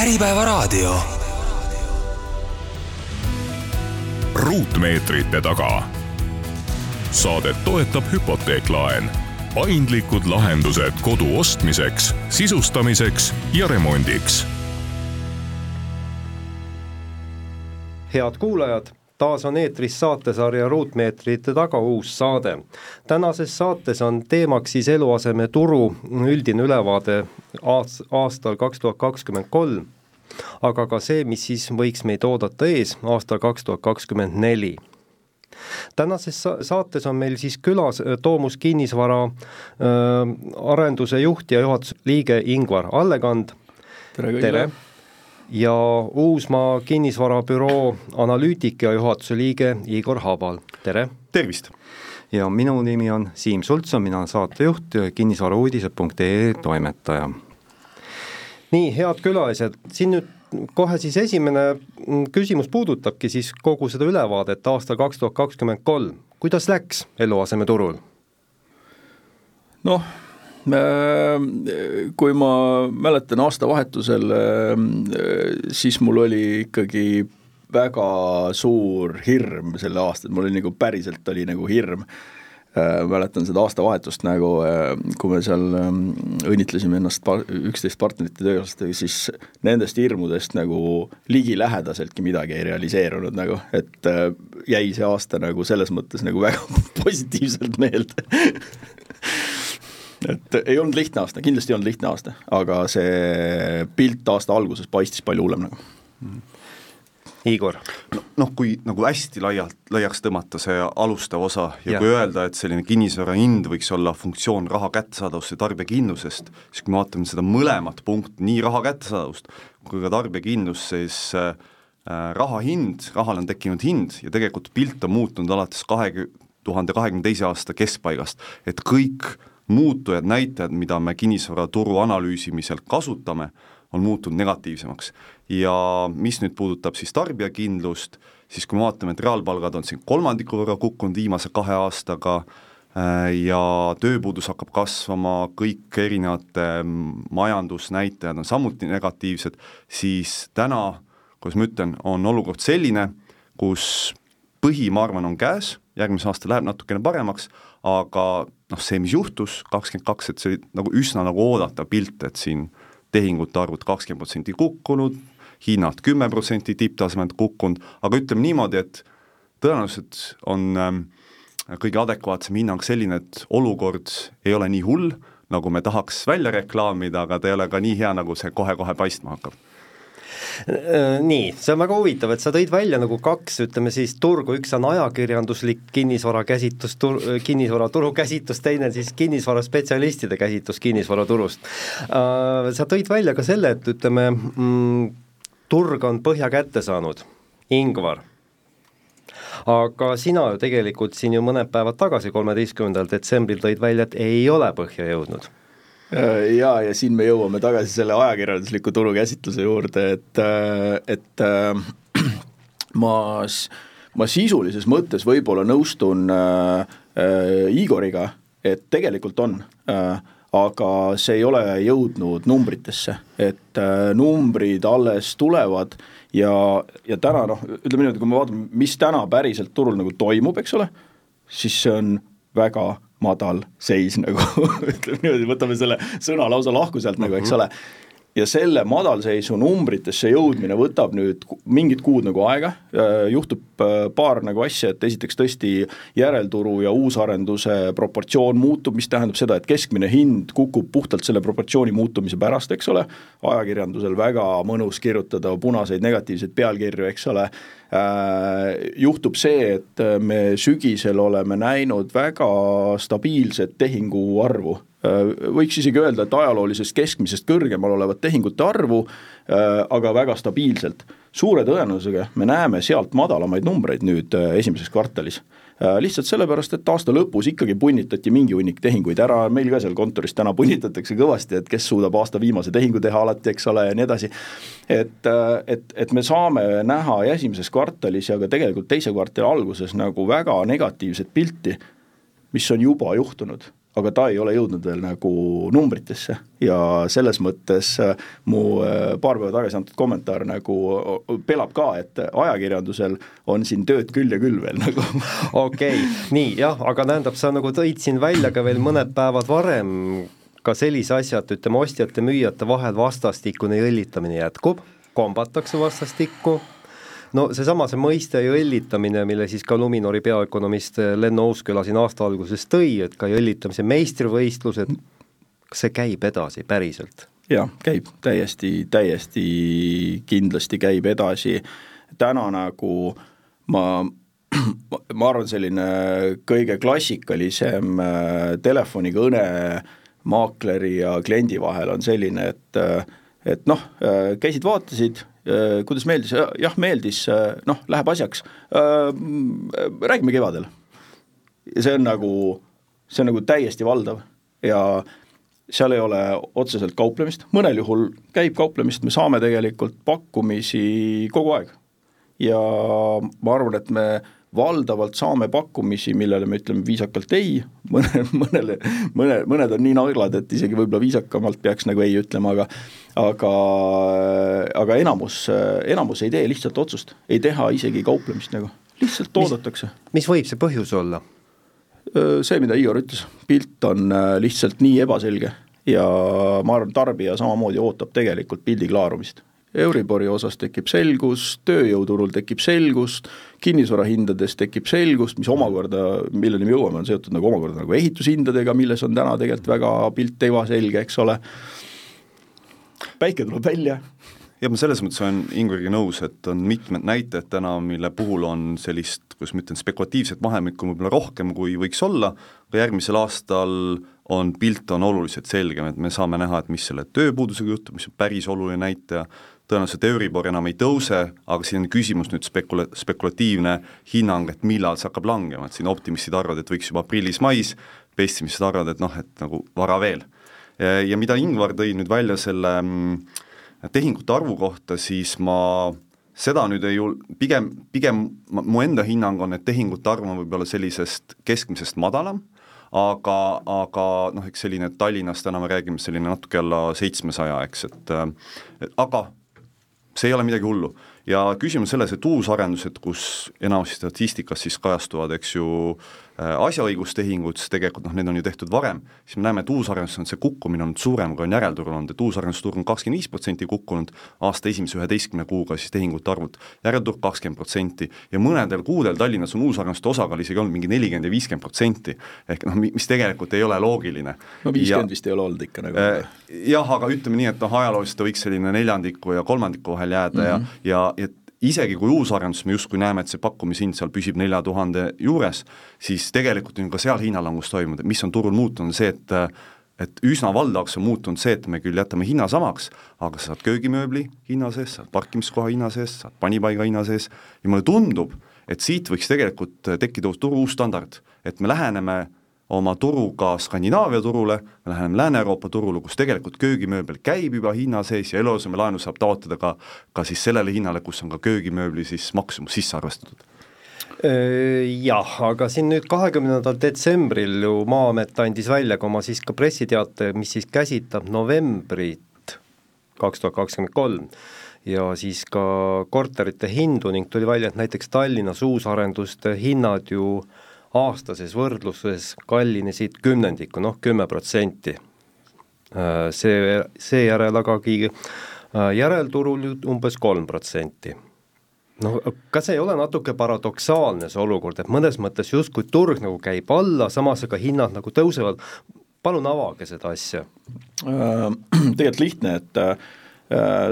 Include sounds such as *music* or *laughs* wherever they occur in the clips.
Äripäevaraadio. ruutmeetrite taga. saadet toetab hüpoteeklaen, paindlikud lahendused kodu ostmiseks, sisustamiseks ja remondiks. head kuulajad taas on eetris saatesarja Ruutmeetrite taga uus saade. tänases saates on teemaks siis eluasemeturu üldine ülevaade aast-, aastal kaks tuhat kakskümmend kolm, aga ka see, mis siis võiks meid oodata ees aastal kaks tuhat kakskümmend neli tänases saates on meil siis külas Toomus Kinnisvara äh, arenduse juht ja juhatuse liige Ingvar Allekand. tere kõigile! Ja Uusmaa kinnisvarabüroo analüütik ja juhatuse liige Igor Habal, tere! tervist! ja minu nimi on Siim Sultson, mina olen saatejuht, kinnisvarauudised.ee toimetaja. nii, head külalised, siin nüüd kohe siis esimene küsimus puudutabki siis kogu seda ülevaadet aastal kaks tuhat kakskümmend kolm, kuidas läks eluasemeturul? noh, kui ma mäletan aastavahetusel, siis mul oli ikkagi väga suur hirm selle aasta, et mul oli nagu päriselt oli nagu hirm. Mäletan seda aastavahetust nagu, kui me seal õnnitlesime ennast üksteist partnerite töökaaslastega, siis nendest hirmudest nagu ligilähedaseltki midagi ei realiseerunud nagu, et jäi see aasta nagu selles mõttes nagu väga *laughs* positiivselt meelde et ei olnud lihtne aasta, kindlasti ei olnud lihtne aasta, aga see pilt aasta alguses paistis palju hullem nagu. Mm.. Igor? No,? noh, kui nagu hästi laialt, laiaks tõmmata see alustav osa ja, ja kui öelda, et selline kinnisvara hind võiks olla funktsioon raha kättesaadavust ja tarbijakindlusest, siis kui me vaatame seda mõlemat punkti, nii raha kättesaadavust kui ka tarbijakindlust, siis äh, raha hind, rahal on tekkinud hind ja tegelikult pilt on muutunud alates kahe tuhande kahekümne teise aasta keskpaigast, et kõik muutujad, näitajad, mida me kinnisvaraturu analüüsimisel kasutame, on muutunud negatiivsemaks. ja mis nüüd puudutab siis tarbijakindlust, siis kui me vaatame, et reaalpalgad on siin kolmandiku võrra kukkunud viimase kahe aastaga äh, ja tööpuudus hakkab kasvama, kõik erinevate majandusnäitajad on samuti negatiivsed, siis täna, kuidas ma ütlen, on olukord selline, kus põhi, ma arvan, on käes, järgmisel aastal läheb natukene paremaks, aga noh, see, mis juhtus kakskümmend kaks, et see oli nagu üsna nagu oodatav pilt, et siin tehingute arvud kakskümmend protsenti kukkunud, hinnad kümme protsenti tipptasemelt kukkunud, aga ütleme niimoodi, et tõenäoliselt on ähm, kõige adekvaatsem hinnang selline, et olukord ei ole nii hull, nagu me tahaks välja reklaamida, aga ta ei ole ka nii hea, nagu see kohe-kohe paistma hakkab nii, see on väga huvitav, et sa tõid välja nagu kaks, ütleme siis turgu, üks on ajakirjanduslik kinnisvara käsitlus, tur-, kinnisvaraturu käsitlus, teine siis kinnisvaraspetsialistide käsitlus kinnisvaraturust. Äh, sa tõid välja ka selle, et ütleme mm,, turg on põhja kätte saanud, Ingvar. Aga sina ju tegelikult siin ju mõned päevad tagasi, kolmeteistkümnendal detsembril tõid välja, et ei ole põhja jõudnud. Äh, ja, ja siin me jõuame tagasi selle ajakirjandusliku turu käsitluse juurde, et, äh, et äh, *clears throat* ma, ma sisulises mõttes võib-olla nõustun äh, äh, Igoriga, et tegelikult on äh,, aga see ei ole jõudnud numbritesse, et äh, numbrid alles tulevad ja, ja täna noh, ütleme niimoodi, kui me vaatame, mis täna päriselt turul nagu toimub, eks ole, siis see on väga madal seis nagu *laughs* ütleme niimoodi, võtame selle sõna lausa lahku sealt nagu, eks mhm. ole ja selle madalseisu numbritesse jõudmine võtab nüüd mingid kuud nagu aega, äh, juhtub äh, paar nagu asja, et esiteks tõesti järelturu ja uusarenduse proportsioon muutub, mis tähendab seda, et keskmine hind kukub puhtalt selle proportsiooni muutumise pärast, eks ole, ajakirjandusel väga mõnus kirjutada punaseid negatiivseid pealkirju, eks ole, Äh, juhtub see, et me sügisel oleme näinud väga stabiilset tehingu arvu, võiks isegi öelda, et ajaloolisest keskmisest kõrgemal olevat tehingute arvu, aga väga stabiilselt. suure tõenäosusega me näeme sealt madalamaid numbreid nüüd esimeses kvartalis Äh, lihtsalt sellepärast, et aasta lõpus ikkagi punnitati mingi hunnik tehinguid ära, meil ka seal kontoris täna punnitatakse kõvasti, et kes suudab aasta viimase tehingu teha alati, eks ole, ja nii edasi. et, äh, et, et me saame näha esimeses kvartalis ja ka tegelikult teise kvartali alguses nagu väga negatiivset pilti, mis on juba juhtunud aga ta ei ole jõudnud veel nagu numbritesse ja selles mõttes äh, mu äh, paar päeva tagasi antud kommentaar nagu pelab ka, et ajakirjandusel on siin tööd küll ja küll veel *laughs* nagu. okei okay., nii jah, aga tähendab, sa nagu tõid siin välja ka veel mõned päevad varem ka sellise asja, et ütleme, ostjate-müüjate vahel vastastikune jõllitamine jätkub, kombatakse vastastikku no seesama, see mõiste jõllitamine, mille siis ka Luminori peaökonomist Lenno Uusküla siin aasta alguses tõi, et ka jõllitamise meistrivõistlused, kas see käib edasi päriselt? jah, käib täiesti, täiesti kindlasti käib edasi, täna nagu ma *clears throat* ma arvan, selline kõige klassikalisem äh, telefonikõne maakleri ja kliendi vahel on selline, et äh, et noh, äh, käisid, vaatasid, kuidas meeldis, jah, meeldis, äh, noh, läheb asjaks, äh, räägime kevadel. ja see on nagu, see on nagu täiesti valdav ja seal ei ole otseselt kauplemist, mõnel juhul käib kauplemist, me saame tegelikult pakkumisi kogu aeg. ja ma arvan, et me valdavalt saame pakkumisi, millele me ütleme viisakalt ei, mõne, mõnele, mõne, mõned on nii naglad, et isegi võib-olla viisakamalt peaks nagu ei ütlema, aga aga, aga enamus, enamus ei tee lihtsalt otsust, ei teha isegi kauplemist nagu, lihtsalt oodatakse. mis võib see põhjus olla? see, mida Igor ütles, pilt on äh, lihtsalt nii ebaselge ja ma arvan, tarbija samamoodi ootab tegelikult pildi klaarumist Euribori osas tekib selgus, tööjõuturul tekib selgust, kinnisvarahindades tekib selgust, mis omakorda, milleni me jõuame, on seotud nagu omakorda nagu ehitushindadega, milles on täna tegelikult väga pilt ebaselge, eks ole. päike tuleb välja. ja ma selles mõttes olen Ingveriga nõus, et on mitmed näited täna, mille puhul on sellist, kuidas ma ütlen, spekulatiivset vahemikku võib-olla rohkem, kui võiks olla, aga järgmisel aastal on pilt on oluliselt selgem, et me saame näha, et mis selle tööpuudusega juhtub, mis on päris oluline näitaja, tõenäoliselt Euribor enam ei tõuse, aga siin on küsimus nüüd spekula-, spekulatiivne hinnang, et millal see hakkab langema, et siin optimistid arvavad, et võiks juba aprillis-mais, pessimistid arvavad, et noh, et nagu vara veel. ja mida Ingvar tõi nüüd välja selle mm, tehingute arvu kohta, siis ma seda nüüd ei jul-, pigem, pigem mu enda hinnang on, et tehingute arv on võib-olla sellisest keskmisest madalam, aga, aga noh, eks selline Tallinnas täna me räägime selline natuke alla seitsmesaja, eks, et aga see ei ole midagi hullu. ja küsimus selles, et uusarendused, kus enamasti statistikas siis kajastuvad, eks ju, asjaõigustehingud, siis tegelikult noh, need on ju tehtud varem, siis me näeme, et uusarendustes on see kukkumine olnud suurem, kui on järelturul olnud, et uusarendusturg on kakskümmend viis protsenti kukkunud aasta esimese üheteistkümne kuuga siis tehingute arvult, järelturg kakskümmend protsenti ja mõnedel kuudel Tallinnas on uusarenduste osakaal isegi olnud mingi nelikümmend ja viiskümmend protsenti, ehk noh, mis tegelikult ei ole loogiline. no viiskümmend vist ei ole olnud ikka nagu äh, jah, aga ütleme nii, et noh, ajalooliselt ta võiks selline neljandiku ja kolmandiku vahel jääda mm -hmm. ja, ja, ja isegi kui uusarendus me justkui näeme, et see pakkumishind seal püsib nelja tuhande juures, siis tegelikult on ka seal hinnalangus toimunud, mis on turul muutunud, see, et et üsna valdavaks on muutunud see, et me küll jätame hinna samaks, aga sa saad köögimööbli hinna sees, saad parkimiskoha hinna sees, saad panipaiga hinna sees ja mulle tundub, et siit võiks tegelikult tekkida turu uus standard, et me läheneme oma turuga Skandinaavia turule, me läheneme Lääne-Euroopa turule, kus tegelikult köögimööbel käib juba hinna sees ja eluasemelaenu saab taotleda ka, ka siis sellele hinnale, kus on ka köögimööbli siis maksumus sisse arvestatud. Jah, aga siin nüüd kahekümnendal detsembril ju Maa-amet andis välja ka oma siis ka pressiteate, mis siis käsitleb novembrit kaks tuhat kakskümmend kolm ja siis ka korterite hindu ning tuli välja, et näiteks Tallinnas uusarenduste hinnad ju äh, aastases võrdluses kallinesid kümnendiku, noh kümme protsenti. Äh, see, seejärel agagi äh, järelturul umbes kolm protsenti no kas ei ole natuke paradoksaalne see olukord, et mõnes mõttes justkui turg nagu käib alla, samas aga hinnad nagu tõusevad, palun avage seda asja. Äh, *clears throat* tegelikult lihtne, et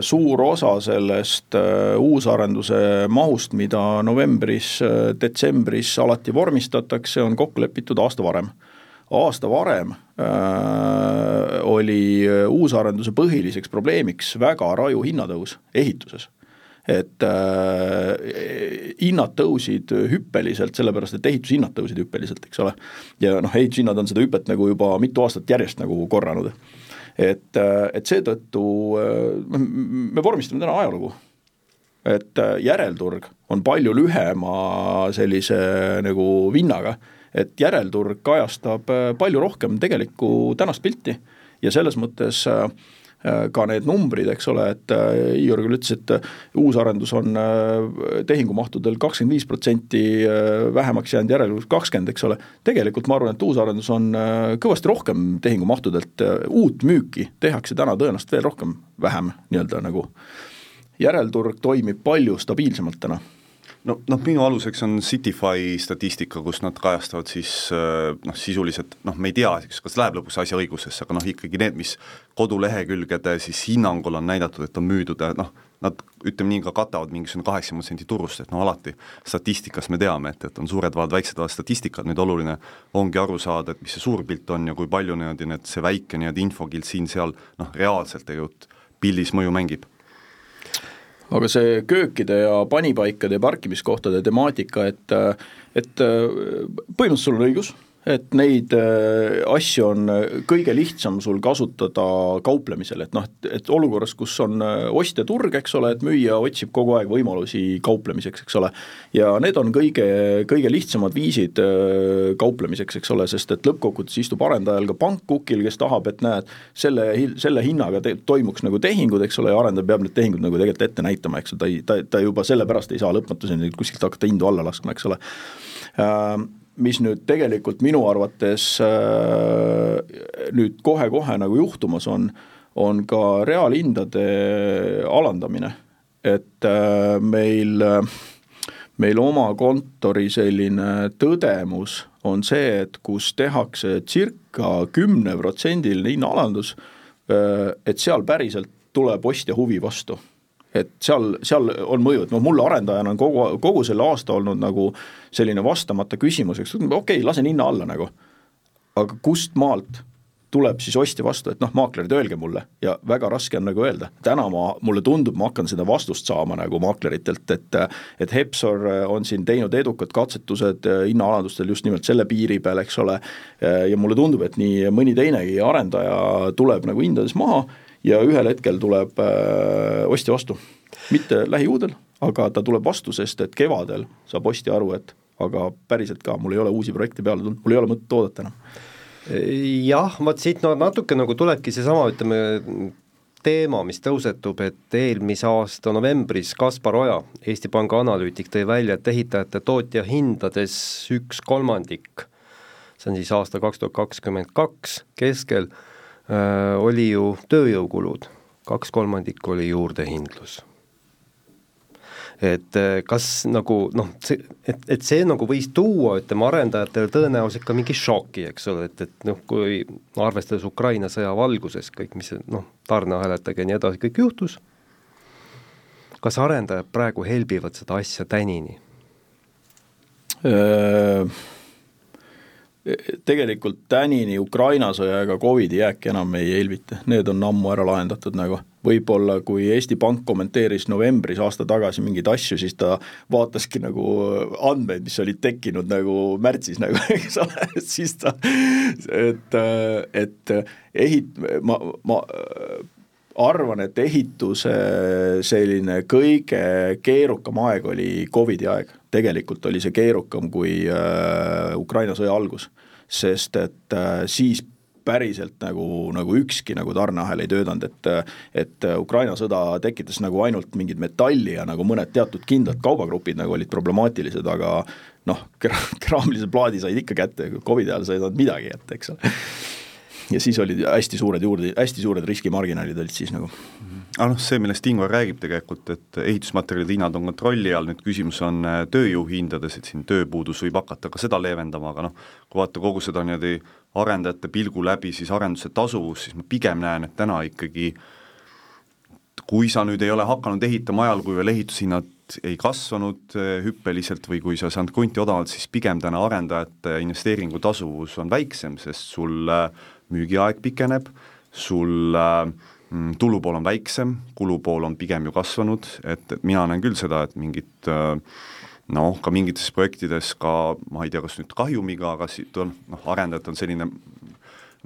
suur osa sellest äh, uusarenduse mahust, mida novembris, äh, detsembris alati vormistatakse, on kokku lepitud aasta varem. aasta varem äh, oli uusarenduse põhiliseks probleemiks väga raju hinnatõus ehituses et äh, hinnad tõusid hüppeliselt, sellepärast et ehitushinnad tõusid hüppeliselt, eks ole. ja noh, ehitushinnad on seda hüpet nagu juba mitu aastat järjest nagu korranud et, äh, et seetõttu äh, me vormistame täna ajalugu. et äh, järelturg on palju lühema sellise nagu vinnaga et järelturg kajastab palju rohkem tegelikku tänast pilti ja selles mõttes Äh, ka need numbrid, eks ole, et äh, Igor küll ütles, et äh, uusarendus on tehingumahtudel kakskümmend viis protsenti vähemaks jäänud, järelikult kakskümmend, eks ole, tegelikult ma arvan, et uusarendus on kõvasti rohkem tehingumahtudelt, uut müüki tehakse täna tõenäoliselt veel rohkem, vähem nii-öelda nagu. Järelturg toimib palju stabiilsemalt täna no noh, minu aluseks on Citify statistika, kus nad kajastavad siis äh, noh, sisuliselt noh, me ei tea, kas läheb lõpuks asja õigusesse, aga noh, ikkagi need, mis kodulehekülgede siis hinnangul on näidatud, et on müüdud, noh, nad ütleme nii, ka katavad mingisugune kaheksakümmend protsenti turust, et noh, alati statistikas me teame, et, et on suured valed, väiksed valed, statistikad, nüüd oluline ongi aru saada, et mis see suur pilt on ja kui palju niimoodi need, see väike nii-öelda infokild siin-seal noh, reaalselt tegelikult pildis mõju mängib aga see köökide ja panipaikade ja parkimiskohtade temaatika, et et põhimõtteliselt sul on õigus et neid äh, asju on äh, kõige lihtsam sul kasutada kauplemisel, et noh, et, et olukorras, kus on äh, ostjaturg, eks ole, et müüja otsib kogu aeg võimalusi kauplemiseks, eks ole, ja need on kõige, kõige lihtsamad viisid kauplemiseks, eks ole, sest et lõppkokkuvõttes istub arendajal ka pank kukil, kes tahab, et näed, selle, selle hinnaga te, toimuks nagu tehingud, eks ole, ja arendaja peab need tehingud nagu tegelikult ette näitama, eks ju, ta ei, ta, ta juba sellepärast ei saa lõpmatuseni kuskilt hakata hindu alla laskma, eks ole mis nüüd tegelikult minu arvates äh, nüüd kohe-kohe nagu juhtumas on, on ka reaalhindade alandamine, et äh, meil, meil oma kontori selline tõdemus on see, et kus tehakse circa kümneprotsendiline hinnaalandus, äh, et seal päriselt tuleb ostja huvi vastu et seal, seal on mõju, et noh, mulle arendajana on kogu, kogu selle aasta olnud nagu selline vastamata küsimus, eks okei okay,, lasen hinna alla nagu. aga kust maalt tuleb siis ostja vastu, et noh, maaklerid, öelge mulle ja väga raske on nagu öelda. täna ma, mulle tundub, ma hakkan seda vastust saama nagu maakleritelt, et et Hepsor on siin teinud edukad katsetused hinnaalandustel just nimelt selle piiri peal, eks ole, ja mulle tundub, et nii mõni teinegi arendaja tuleb nagu hindades maha ja ühel hetkel tuleb äh, ostja vastu. mitte lähiuudel, aga ta tuleb vastu, sest et kevadel saab ostja aru, et aga päriselt ka, mul ei ole uusi projekte peale tulnud, mul ei ole mõtet oodata enam. jah, vot siit no natuke nagu tulebki seesama, ütleme, teema, mis tõusetub, et eelmise aasta novembris Kaspar Oja, Eesti Panga analüütik, tõi välja, et ehitajate tootja hindades üks kolmandik, see on siis aasta kaks tuhat kakskümmend kaks keskel, oli ju tööjõukulud, kaks kolmandikku oli juurdehindlus et äh, kas nagu noh, see, et, et see nagu võis tuua, ütleme, arendajatele tõenäoliselt ka mingi šoki, eks ole, et, et noh, kui arvestades Ukraina sõja valguses kõik, mis noh, tarneahelatega ja nii edasi kõik juhtus, kas arendajad praegu helbivad seda asja tänini? Tegelikult tänini Ukraina sõja ega Covidi jääki enam ei helbita, need on ammu ära lahendatud nagu. võib-olla kui Eesti Pank kommenteeris novembris aasta tagasi mingeid asju, siis ta vaataski nagu andmeid, mis olid tekkinud nagu märtsis nagu, *laughs* eks ole, siis ta, et, et ehit-, ma, ma arvan, et ehituse selline kõige keerukam aeg oli Covidi aeg, tegelikult oli see keerukam kui äh, Ukraina sõja algus sest et äh, siis päriselt nagu, nagu ükski nagu tarneahel ei töötanud, et et Ukraina sõda tekitas nagu ainult mingit metalli ja nagu mõned teatud kindlad kaubagrupid nagu olid problemaatilised, aga noh, *laughs* keraamilise plaadi said ikka kätte, Covidi ajal sa ei saanud midagi kätte, eks ole. Ja siis olid hästi suured juurde, hästi suured riskimarginaalid olid siis nagu. Aga noh, see, millest Ingvar räägib tegelikult, et ehitusmaterjalide hinnad on kontrolli all, nüüd küsimus on äh, tööjõuhindades, et siin tööpuudus võib hakata ka seda leevendama, aga noh, kui vaadata kogu seda niimoodi arendajate pilgu läbi, siis arenduse tasuvus, siis ma pigem näen, et täna ikkagi kui sa nüüd ei ole hakanud ehitama ajal, kui veel ehitushinnad ei kasvanud äh, hüppeliselt või kui sa saanud krunti odavalt, siis pigem täna arendajate investeeringu tasuvus on väiksem, sest sul äh, müügiaeg pikeneb, sul äh, tulupool on väiksem, kulupool on pigem ju kasvanud, et, et mina näen küll seda, et mingit äh, noh, ka mingites projektides ka ma ei tea, kas nüüd kahjumiga, aga siit on noh, arendajad on selline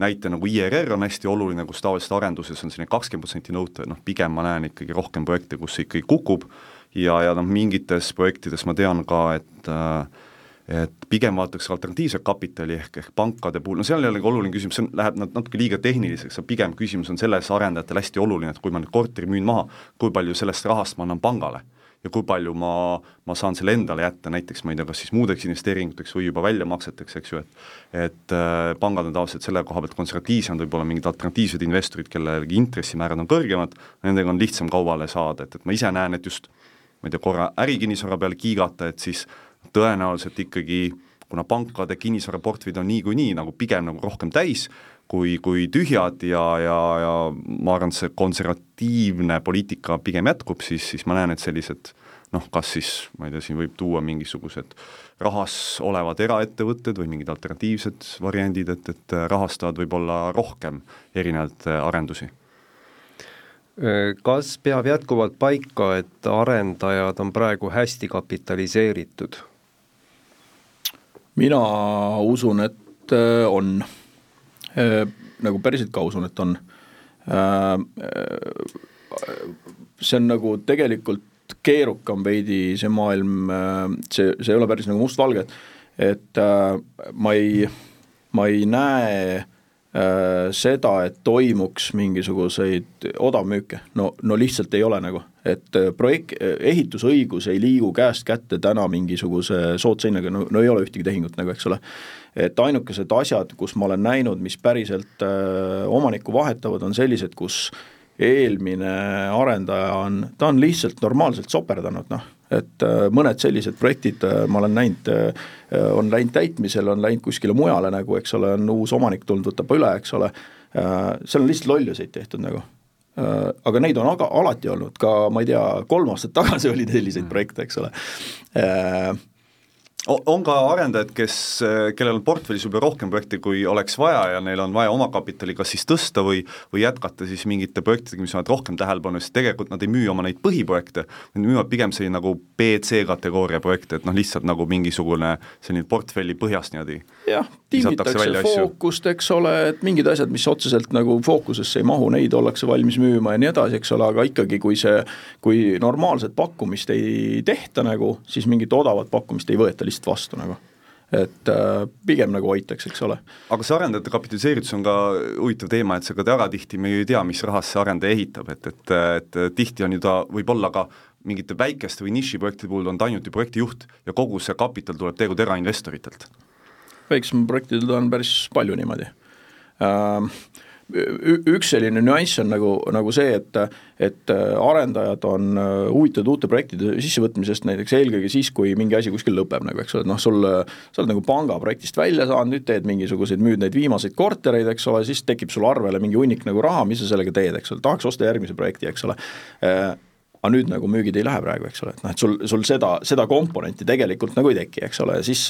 näite nagu IRR on hästi oluline, kus tavaliselt arenduses on selline kakskümmend protsenti nõutav, noh pigem ma näen ikkagi rohkem projekte, kus see ikkagi kukub. Ja, ja noh, mingites projektides ma tean ka, et äh, et pigem vaataks alternatiivset kapitali ehk, ehk pankade puhul, no seal jällegi oluline küsimus, see on, läheb natuke liiga tehniliseks, aga pigem küsimus on selles arendajatel hästi oluline, et kui ma nüüd korteri müün maha, kui palju sellest rahast ma annan pangale ja kui palju ma, ma saan selle endale jätta näiteks, ma ei tea, kas siis muudeks investeeringuteks või juba väljamakseteks, eks ju, et et äh, pangad on tavaliselt selle koha pealt konservatiivsemad, võib-olla mingid alternatiivsed investorid, kellelgi intressimäärad on kõrgemad, nendega on lihtsam kaubale saada, et, et ma ise näen, et just ma ei tea, korra ärikinnisvara peale kiigata, et siis tõenäoliselt ikkagi kuna pankade kinnisvaraportfellid on niikuinii nagu pigem nagu rohkem täis, kui, kui tühjad ja, ja, ja ma arvan, et see konservatiivne poliitika pigem jätkub, siis, siis ma näen, et sellised noh, kas siis, ma ei tea, siin võib tuua mingisugused rahas olevad eraettevõtted või mingid alternatiivsed variandid, et, et rahastavad võib-olla rohkem erinevaid arendusi kas peab jätkuvalt paika, et arendajad on praegu hästi kapitaliseeritud? Mina usun, et äh, on, äh, nagu päriselt ka usun, et on. Äh, see on nagu tegelikult keerukam veidi see maailm, see, see ei ole päris nagu mustvalge, et ma ei, ma ei näe seda, et toimuks mingisuguseid odavmüüke, no, no lihtsalt ei ole nagu, et äh, projekt, ehitusõigus ei liigu käest kätte täna mingisuguse soodsa hinnaga, no, no ei ole ühtegi tehingut nagu, eks ole. et ainukesed asjad, kus ma olen näinud, mis päriselt äh, omanikku vahetavad, on sellised, kus eelmine arendaja on, ta on lihtsalt normaalselt soperdanud, noh et äh, mõned sellised projektid äh, ma olen näinud, äh, on läinud täitmisele, on läinud kuskile mujale nagu, eks ole, on uus omanik tulnud, võtab üle, eks ole, seal on lihtsalt lolluseid tehtud nagu. Aga neid on aga alati olnud, ka ma ei tea, kolm aastat tagasi oli selliseid mm. projekte, eks ole on ka arendajad, kes, kellel on portfellis võib-olla rohkem projekte, kui oleks vaja ja neil on vaja omakapitali kas siis tõsta või või jätkata siis mingite projektidega, mis vajavad rohkem tähelepanu, sest tegelikult nad ei müü oma neid põhiprojekte, nad müüvad pigem selline nagu B-C kategooria projekte, et noh, lihtsalt nagu mingisugune selline portfelli põhjast niimoodi jah, tingitakse fookust, eks ole, et mingid asjad, mis otseselt nagu fookusesse ei mahu, neid ollakse valmis müüma ja nii edasi, eks ole, aga ikkagi, kui see, kui normaalset pakkumist ei tehta nagu, siis mingit odavat pakkumist ei võeta lihtsalt vastu nagu et äh, pigem nagu hoitakse, eks ole. aga see arendajate kapitaliseeritus on ka huvitav teema, et see ka väga tihti me ju ei tea, mis rahast see arendaja ehitab, et, et, et tihti on ju ta, võib olla ka mingite väikeste või nišiprojektide puhul on ta ainult ju projektijuht ja kogu see kapital tuleb tegelikult erainvestoritelt. väiksematel projektidel on päris palju niimoodi äh, üks selline nüanss on nagu, nagu see, et, et arendajad on äh, huvitatud uute projektide sissevõtmisest näiteks eelkõige siis, kui mingi asi kuskil lõpeb nagu, eks ole, noh, sul, sa oled nagu pangaprojektist välja saanud, nüüd teed mingisuguseid, müüd neid viimaseid kortereid, eks ole, siis tekib sul arvele mingi hunnik nagu raha, mis sa sellega teed, eks ole, tahaks osta järgmise projekti, eks ole. Äh, aga nüüd nagu müügid ei lähe praegu, eks ole, et noh, et sul, sul seda, seda komponenti tegelikult nagu ei teki, eks ole, siis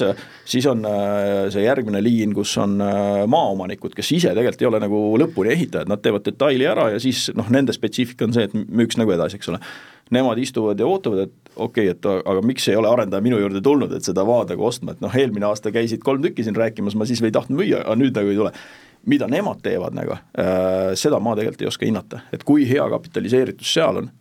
siis on äh, see järgmine liin, kus on äh, maaomanikud, kes ise tegelikult ei ole nagu lõpuni ehitajad, nad teevad detaili ära ja siis noh, nende spetsiifika on see, et müüks nagu edasi, eks ole. Nemad istuvad ja ootavad, et okei okay,, et aga miks ei ole arendaja minu juurde tulnud, et seda maad nagu ostma, et noh, eelmine aasta käisid kolm tükki siin rääkimas, ma siis ei tahtnud müüa, aga nüüd nagu ei tule. Mida nemad teevad nagu äh,, seda ma tegelikult ei oska hinnata, et kui hea kapitaliseeritus seal on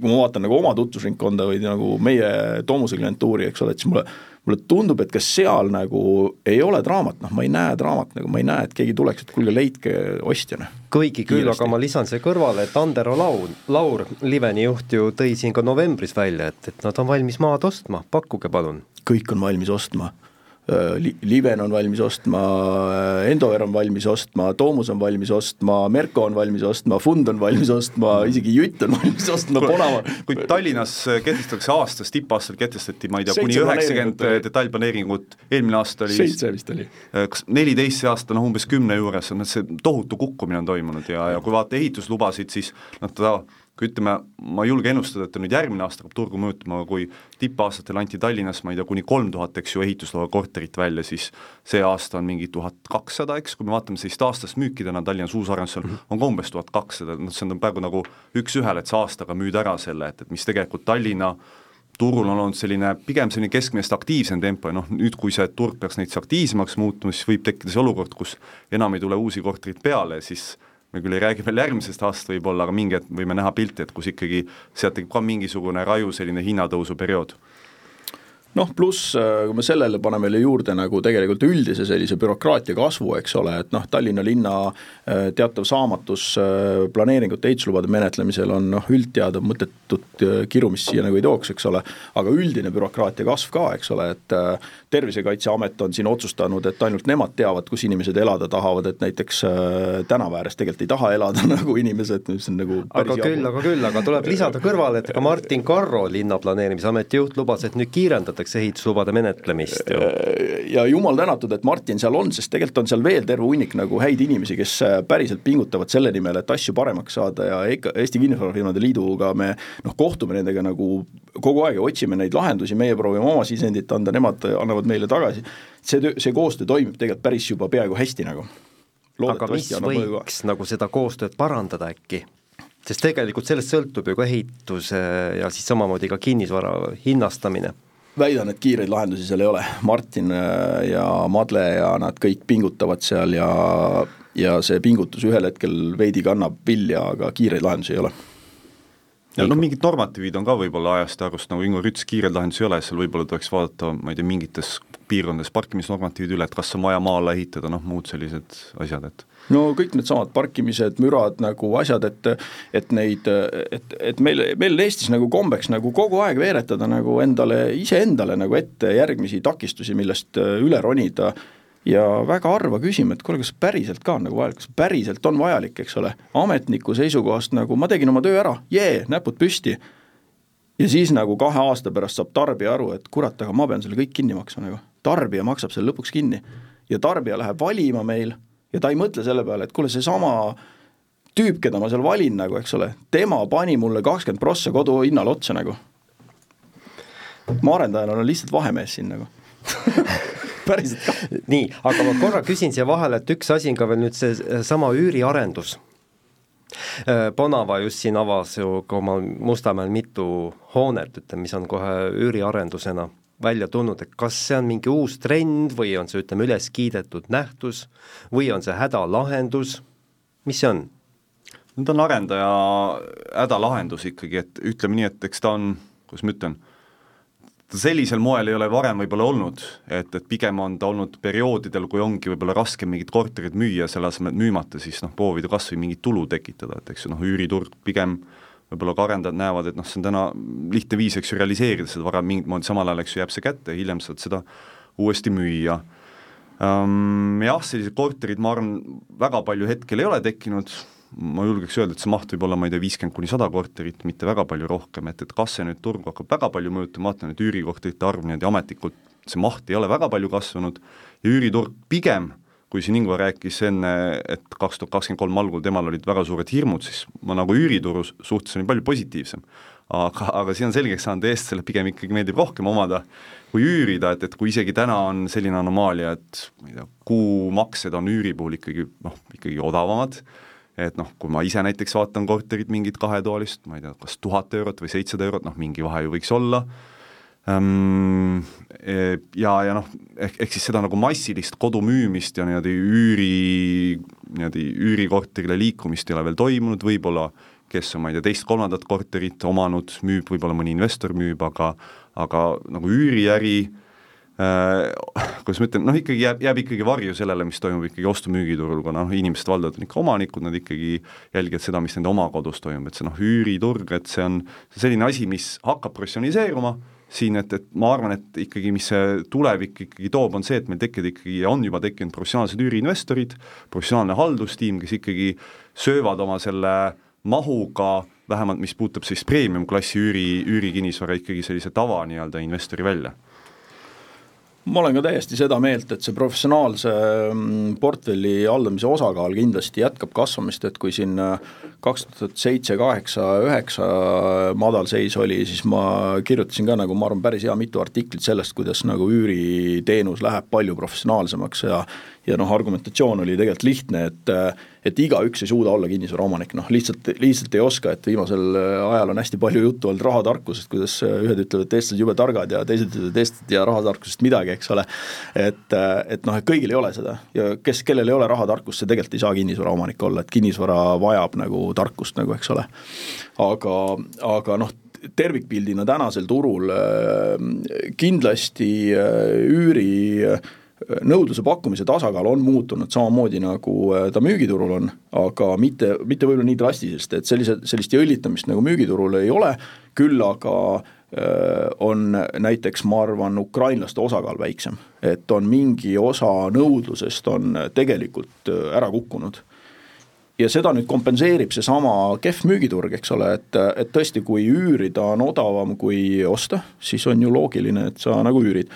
kui ma vaatan nagu oma tutvusringkonda või nagu meie Tomuse klientuuri, eks ole, et siis mulle, mulle tundub, et ka seal nagu ei ole draamat, noh, ma ei näe draamat nagu, ma ei näe, et keegi tuleks, et kuulge, leidke ostjana. kuigi küll, aga ma lisan siia kõrvale, et Andero Laur, Laur, Liveni juht ju tõi siin ka novembris välja, et, et nad on valmis maad ostma, pakkuge palun. kõik on valmis ostma Äh, Liven on valmis ostma, äh, Endover on valmis ostma, Toomus on valmis ostma, Merko on valmis ostma, Fund on valmis ostma, isegi Jütt on valmis ostma, Ponava. kui Tallinnas kehtestatakse aastas, tippaastal kehtestati, ma ei tea, kuni üheksakümmend detailplaneeringut, eelmine aasta oli seitse vist oli. Äh, kas neliteist, see aasta noh, umbes kümne juures, see tohutu kukkumine on toimunud ja, ja kui vaadata ehituslubasid, siis noh, ta kui ütleme, ma ei julge ennustada, et nüüd järgmine aasta hakkab turgu mõjutama, kui tippaastatel anti Tallinnas, ma ei tea, kuni kolm tuhat, eks ju, ehitusloa korterit välja, siis see aasta on mingi tuhat kakssada, eks, kui me vaatame sellist aastast müüki täna Tallinnas uusarendusel, on ka umbes tuhat kakssada, noh, see on praegu nagu üks-ühele, et sa aastaga müüd ära selle, et, et mis tegelikult Tallinna turul on olnud selline pigem selline keskmisest aktiivsem tempo ja noh, nüüd, kui see turg peaks näiteks aktiivsemaks muutuma, siis võib tekkida see olukord, kus enam ei tule uusi korterid peale, siis me küll ei räägi veel järgmisest aastast võib-olla, aga mingi hetk võime näha pilti, et kus ikkagi sealt tekib ka mingisugune raju selline hinnatõusu periood noh, pluss äh, kui me sellele paneme veel juurde nagu tegelikult üldise sellise bürokraatia kasvu, eks ole, et noh, Tallinna linna äh, teatav saamatus äh, planeeringute ehituslubade menetlemisel on noh, üldteada mõttetut kirumist siia nagu ei tooks, eks ole, aga üldine bürokraatia kasv ka, eks ole, et Tervisekaitseamet on siin otsustanud, et ainult nemad teavad, kus inimesed elada tahavad, et näiteks tänava ääres tegelikult ei taha elada *laughs* nagu inimesed, mis on nagu aga küll, aga küll, aga tuleb lisada kõrvale, et ka Martin Karro, linnaplaneerimisameti juht, lubas, et nüüd kiirendatakse kiirendatakse ehituslubade menetlemist ju. Äh, ja jumal tänatud, et Martin seal on, sest tegelikult on seal veel terve hunnik nagu häid inimesi, kes äh, päriselt pingutavad selle nimel, et asju paremaks saada ja ikka Eesti Kinnisvarafirmade Liiduga me noh, kohtume nendega nagu kogu aeg ja otsime neid lahendusi, meie proovime oma sisendit anda, nemad annavad meile tagasi. see töö, see koostöö toimib tegelikult päris juba peaaegu hästi nagu. aga mis võiks nagu seda koostööd parandada äkki? sest tegelikult sellest sõltub ju ka ehituse ja siis samamoodi ka kinnisvara hinnastamine väidan, et kiireid lahendusi seal ei ole, Martin äh, ja Madle ja nad kõik pingutavad seal ja ja see pingutus ühel hetkel veidi kannab vilja, aga kiireid lahendusi ei ole. Ja noh, mingid normatiivid on ka võib-olla ajast ja arust, nagu Ingo ütles, kiireid lahendusi ei ole, seal võib-olla tuleks vaadata, ma ei tea, mingites piirkondades parkimisnormatiivid üle, et kas on vaja maa alla ehitada, noh muud sellised asjad, et no kõik needsamad parkimised, mürad nagu asjad, et et neid, et, et meil, meil Eestis nagu kombeks nagu kogu aeg veeretada nagu endale, iseendale nagu ette järgmisi takistusi, millest üle ronida ja väga harva küsime, et kuule, kas päriselt ka on nagu vajalik, kas päriselt on vajalik, eks ole, ametniku seisukohast nagu ma tegin oma töö ära, jee, näpud püsti. Ja siis nagu kahe aasta pärast saab tarbija aru, et kurat, aga ma pean selle kõik kinni maksma nagu, tarbija maksab selle lõpuks kinni. Ja tarbija läheb valima meil ja ta ei mõtle selle peale, et kuule, seesama tüüp, keda ma seal valin nagu, eks ole, tema pani mulle kakskümmend prossa koduhinnale otsa nagu. ma arendajana olen lihtsalt vahemees siin nagu *laughs* päriselt ka. nii, aga ma korra küsin siia vahele, et üks asi on ka veel nüüd seesama üüriarendus. Äh, Bonava just siin avas ju ka oma Mustamäel mitu hoonet, ütleme, mis on kohe üüriarendusena välja tulnud, et kas see on mingi uus trend või on see, ütleme, üles kiidetud nähtus või on see hädalahendus, mis see on? no ta on arendaja hädalahendus ikkagi, et ütleme nii, et eks ta on, kuidas ma ütlen, sellisel moel ei ole varem võib-olla olnud, et, et pigem on ta olnud perioodidel, kui ongi võib-olla raske mingit korterit müüa, selle asemel, et müümata, siis noh, proovida kas või mingit tulu tekitada, et eks ju noh, üüriturg pigem võib-olla ka arendajad näevad, et noh, see on täna lihtne viis, eks ju, realiseerida seda vara mingit moodi, samal ajal eks ju jääb see kätte hiljem saad seda uuesti müüa um,. Jah, selliseid korterid, ma arvan, väga palju hetkel ei ole tekkinud, ma julgeks öelda, et see maht võib olla, ma ei tea, viiskümmend kuni sada korterit, mitte väga palju rohkem, et, et kas see nüüd turgu hakkab väga palju mõjutama, ma vaatan, et üürikorterite arv niimoodi ametlikult, see maht ei ole väga palju kasvanud ja üüriturg pigem kui siin Ingvar rääkis enne, et kaks tuhat kakskümmend kolm algul temal olid väga suured hirmud, siis ma nagu üürituru suhtes olin palju positiivsem. aga, aga siin on selgeks saanud, eestlastele pigem ikkagi meeldib rohkem omada kui üürida, et, et kui isegi täna on selline anomaalia, et ma ei tea, kuumaksed on üüri puhul ikkagi noh, ikkagi odavamad, et noh, kui ma ise näiteks vaatan korterit mingit kahetoalist, ma ei tea, kas tuhat eurot või seitsesada eurot, noh mingi vahe ju võiks olla Ehm, e, ja, ja noh, ehk, ehk siis seda nagu massilist kodu müümist ja niimoodi üüri, niimoodi üürikorterile liikumist ei ole veel toimunud, võib-olla kes on, ma ei tea, teist-kolmandat korterit omanud, müüb, võib-olla mõni investor müüb, aga aga nagu üüriäri äh, *laughs* kuidas ma ütlen, noh ikkagi jääb, jääb ikkagi varju sellele, mis toimub ikkagi ostu-müügiturul, kuna noh, inimesed valdavalt on ikka omanikud, nad ikkagi jälgivad seda, mis nende oma kodus toimub, et see noh, üüriturg, et see on selline asi, mis hakkab professionaliseeruma siin, et, et ma arvan, et ikkagi, mis see tulevik ikkagi toob, on see, et meil tekivad ikkagi on juba tekkinud professionaalsed üüriinvestorid, professionaalne haldustiim, kes ikkagi söövad oma selle mahuga, vähemalt mis puudutab siis premium-klassi üüri, üürikinnisvara ikkagi sellise tava nii-öelda investori välja ma olen ka täiesti seda meelt, et see professionaalse mm, portfelli haldamise osakaal kindlasti jätkab kasvamist, et kui siin äh, kaks tuhat seitse, kaheksa, üheksa madalseis oli, siis ma kirjutasin ka nagu ma arvan, päris hea mitu artiklit sellest, kuidas nagu üüriteenus läheb palju professionaalsemaks ja ja noh, argumentatsioon oli tegelikult lihtne, et et igaüks ei suuda olla kinnisvaraomanik, noh lihtsalt, lihtsalt ei oska, et viimasel ajal on hästi palju juttu olnud rahatarkusest, kuidas ühed ütlevad, et eestlased jube targad ja teised ütlevad, et eestlased tea rahatarkusest midagi, eks ole. et, et noh, et kõigil ei ole seda ja kes, kellel ei ole rahatarkust, see tegelikult ei saa kinnisvaraomanik olla, et kinnisvara vajab nagu tarkust nagu, eks ole. aga, aga noh, tervikpildina tänasel turul kindlasti üüri nõudluse-pakkumise tasakaal on muutunud samamoodi, nagu ta müügiturul on, aga mitte, mitte võib-olla nii drastiliselt, et sellise, sellist jõllitamist nagu müügiturul ei ole, küll aga on näiteks, ma arvan, ukrainlaste osakaal väiksem. et on mingi osa nõudlusest on tegelikult ära kukkunud ja seda nüüd kompenseerib seesama kehv müügiturg, eks ole, et, et tõesti, kui üürida on odavam kui osta, siis on ju loogiline, et sa nagu üürid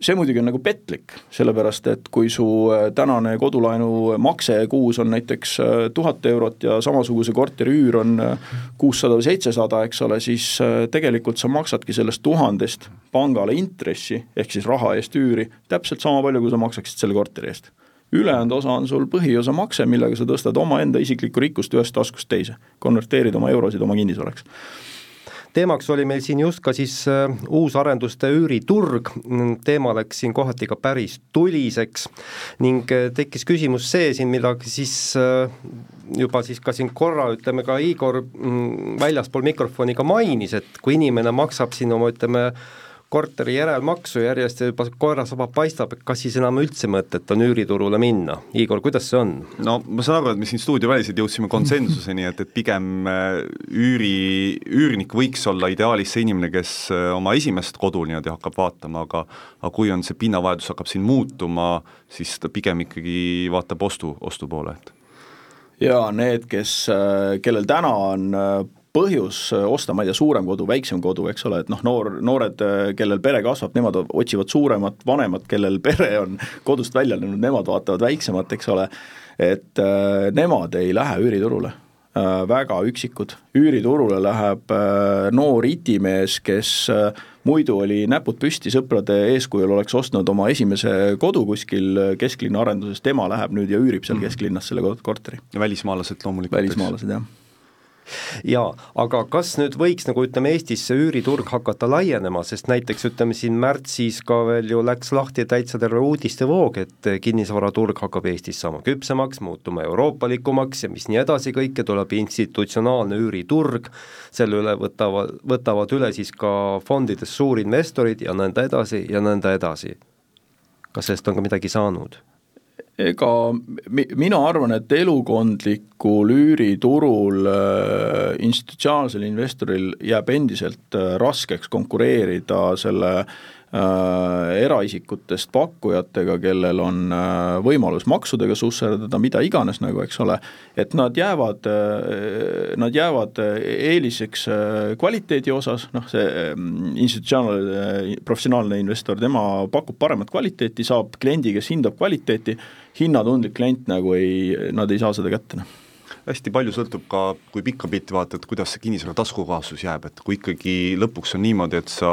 see muidugi on nagu petlik, sellepärast et kui su äh, tänane kodulaenu makse kuus on näiteks äh, tuhat eurot ja samasuguse korteri üür on äh, kuussada või seitsesada, eks ole, siis tegelikult sa maksadki sellest tuhandest pangale intressi, ehk siis raha eest üüri, täpselt sama palju, kui sa maksaksid selle korteri eest. Ülejäänud osa on sul põhiosa makse, millega sa tõstad omaenda isiklikku rikkust ühest taskust teise, konverteerid oma eurosid oma kinnisvaraks teemaks oli meil siin just ka siis äh, uusarenduste üüriturg, teema läks siin kohati ka päris tuliseks ning äh, tekkis küsimus see siin, mida siis äh, juba siis ka siin korra ütleme ka Igor mm, väljaspool mikrofoni ka mainis, et kui inimene maksab siin oma ütleme, korteri järelmaksu järjest ja juba koerasaba paistab, et kas siis enam üldse mõtet on üüriturule minna. Igor, kuidas see on? no ma saan aru, et me siin stuudioväliselt jõudsime konsensuseni, et, et pigem äh, üüri, üürnik võiks olla ideaalis see inimene, kes äh, oma esimest kodu niimoodi hakkab vaatama, aga aga kui on see pinnavajadus hakkab siin muutuma, siis ta pigem ikkagi vaatab ostu, ostu poole, et jaa, need, kes, äh, kellel täna on põhjus äh, osta, ma ei tea, suurem kodu, väiksem kodu, eks ole, et noh, noor, noored, äh, kellel pere kasvab, nemad otsivad suuremat, vanemad, kellel *laughs* pere on kodust välja läinud, nemad vaatavad väiksemat, eks ole, et äh, nemad ei lähe üüriturule äh,, väga üksikud. üüriturule läheb äh, noor itimees, kes äh, muidu oli näpud püsti, sõprade eeskujul oleks ostnud oma esimese kodu kuskil kesklinna arenduses, tema läheb nüüd ja üürib seal mhm. kesklinnas selle korteri. ja välismaalased loomulikult. välismaalased, jah jaa, aga kas nüüd võiks nagu ütleme, Eestis see üüriturg hakata laienema, sest näiteks ütleme siin märtsis ka veel ju läks lahti täitsa terve uudistevoog, et kinnisvaraturg hakkab Eestis saama küpsemaks, muutuma euroopalikumaks ja mis nii edasi, kõike tuleb institutsionaalne üüriturg, selle üle võtavad, võtavad üle siis ka fondides suurinvestorid ja nõnda edasi ja nõnda edasi. kas sellest on ka midagi saanud? Ega mi-, mina arvan, et elukondlikul üüriturul äh, institutsionaalsel investoril jääb endiselt äh, raskeks konkureerida selle äh, eraisikutest pakkujatega, kellel on äh, võimalus maksudega susserdada, mida iganes nagu, eks ole, et nad jäävad äh,, nad jäävad äh, eeliseks äh, kvaliteedi osas, noh see äh, institutsionaalne äh, professionaalne investor, tema pakub paremat kvaliteeti, saab kliendi, kes hindab kvaliteeti, hinnatundlik klient nagu ei, nad ei saa seda kätte, noh. Hästi palju sõltub ka, kui pikka pilti vaatad, kuidas see kinnisvara taskukohasus jääb, et kui ikkagi lõpuks on niimoodi, et sa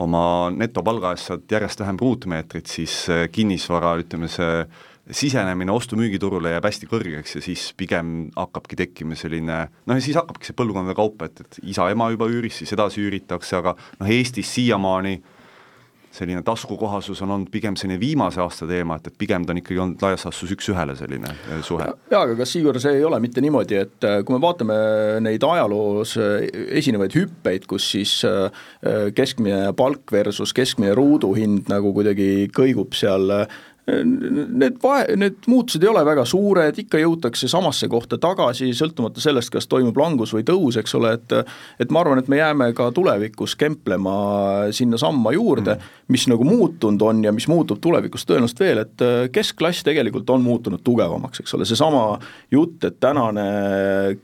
oma netopalga eest saad järjest vähem ruutmeetrit, siis kinnisvara, ütleme see sisenemine ostu-müügiturule jääb hästi kõrgeks ja siis pigem hakkabki tekkima selline noh, ja siis hakkabki see põlvkondade kaupa, et, et isa-ema juba üüris, siis edasi üüritakse, aga noh, Eestis siiamaani selline taskukohasus on olnud pigem selline viimase aasta teema, et, et pigem ta on ikkagi olnud laias laastus üks-ühele selline äh, suhe. jaa, aga kas Igor, see ei ole mitte niimoodi, et äh, kui me vaatame neid ajaloos äh, esinevaid hüppeid, kus siis keskmine palk versus keskmine ruuduhind nagu kuidagi kõigub seal Need vahe, need muutused ei ole väga suured, ikka jõutakse samasse kohta tagasi, sõltumata sellest, kas toimub langus või tõus, eks ole, et et ma arvan, et me jääme ka tulevikus kemplema sinnasamma juurde mm., mis nagu muutunud on ja mis muutub tulevikus tõenäoliselt veel, et keskklass tegelikult on muutunud tugevamaks, eks ole, seesama jutt, et tänane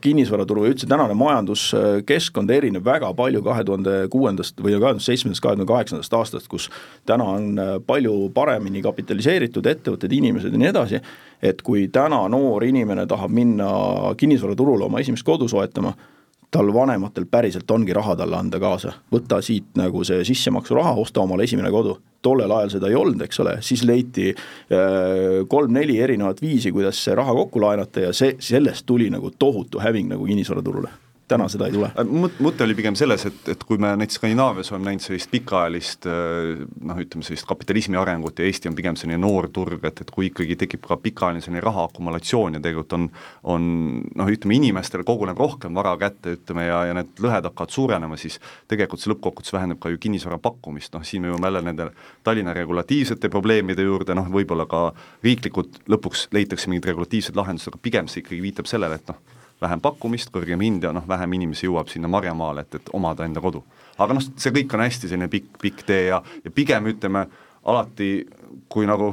kinnisvaraturu ja üldse tänane majanduskeskkond erineb väga palju kahe tuhande kuuendast või kahe tuhande seitsmendast, kahe tuhande kaheksandast aastast, kus täna on palju paremini kapitaliseeritud, investeeritud ettevõtted, inimesed ja nii edasi, et kui täna noor inimene tahab minna kinnisvaraturule oma esimest kodu soetama, tal vanematel päriselt ongi raha talle anda kaasa, võta siit nagu see sissemaksuraha, osta omale esimene kodu. tollel ajal seda ei olnud, eks ole, siis leiti äh, kolm-neli erinevat viisi, kuidas see raha kokku laenata ja see, sellest tuli nagu tohutu häving nagu kinnisvaraturule täna seda ei tule. mõte oli pigem selles, et, et kui me näiteks Skandinaavias oleme näinud sellist pikaajalist noh, ütleme sellist kapitalismi arengut ja Eesti on pigem selline noor turg, et, et kui ikkagi tekib ka pikaajaline selline raha akumulatsioon ja tegelikult on, on noh, ütleme inimestel koguneb rohkem vara kätte, ütleme, ja, ja need lõhed hakkavad suurenema, siis tegelikult see lõppkokkuvõttes vähendab ka ju kinnisvara pakkumist, noh siin me jõuame jälle nende Tallinna regulatiivsete probleemide juurde, noh võib-olla ka riiklikult lõpuks leitakse mingid regulatiivsed lahendused, aga pigem see ikkagi viitab sellele, et noh, vähem pakkumist, kõrgem hind ja noh, vähem inimesi jõuab sinna Marjamaale, et, et omada enda kodu. aga noh, see kõik on hästi selline pikk, pikk tee ja, ja pigem ütleme, alati kui nagu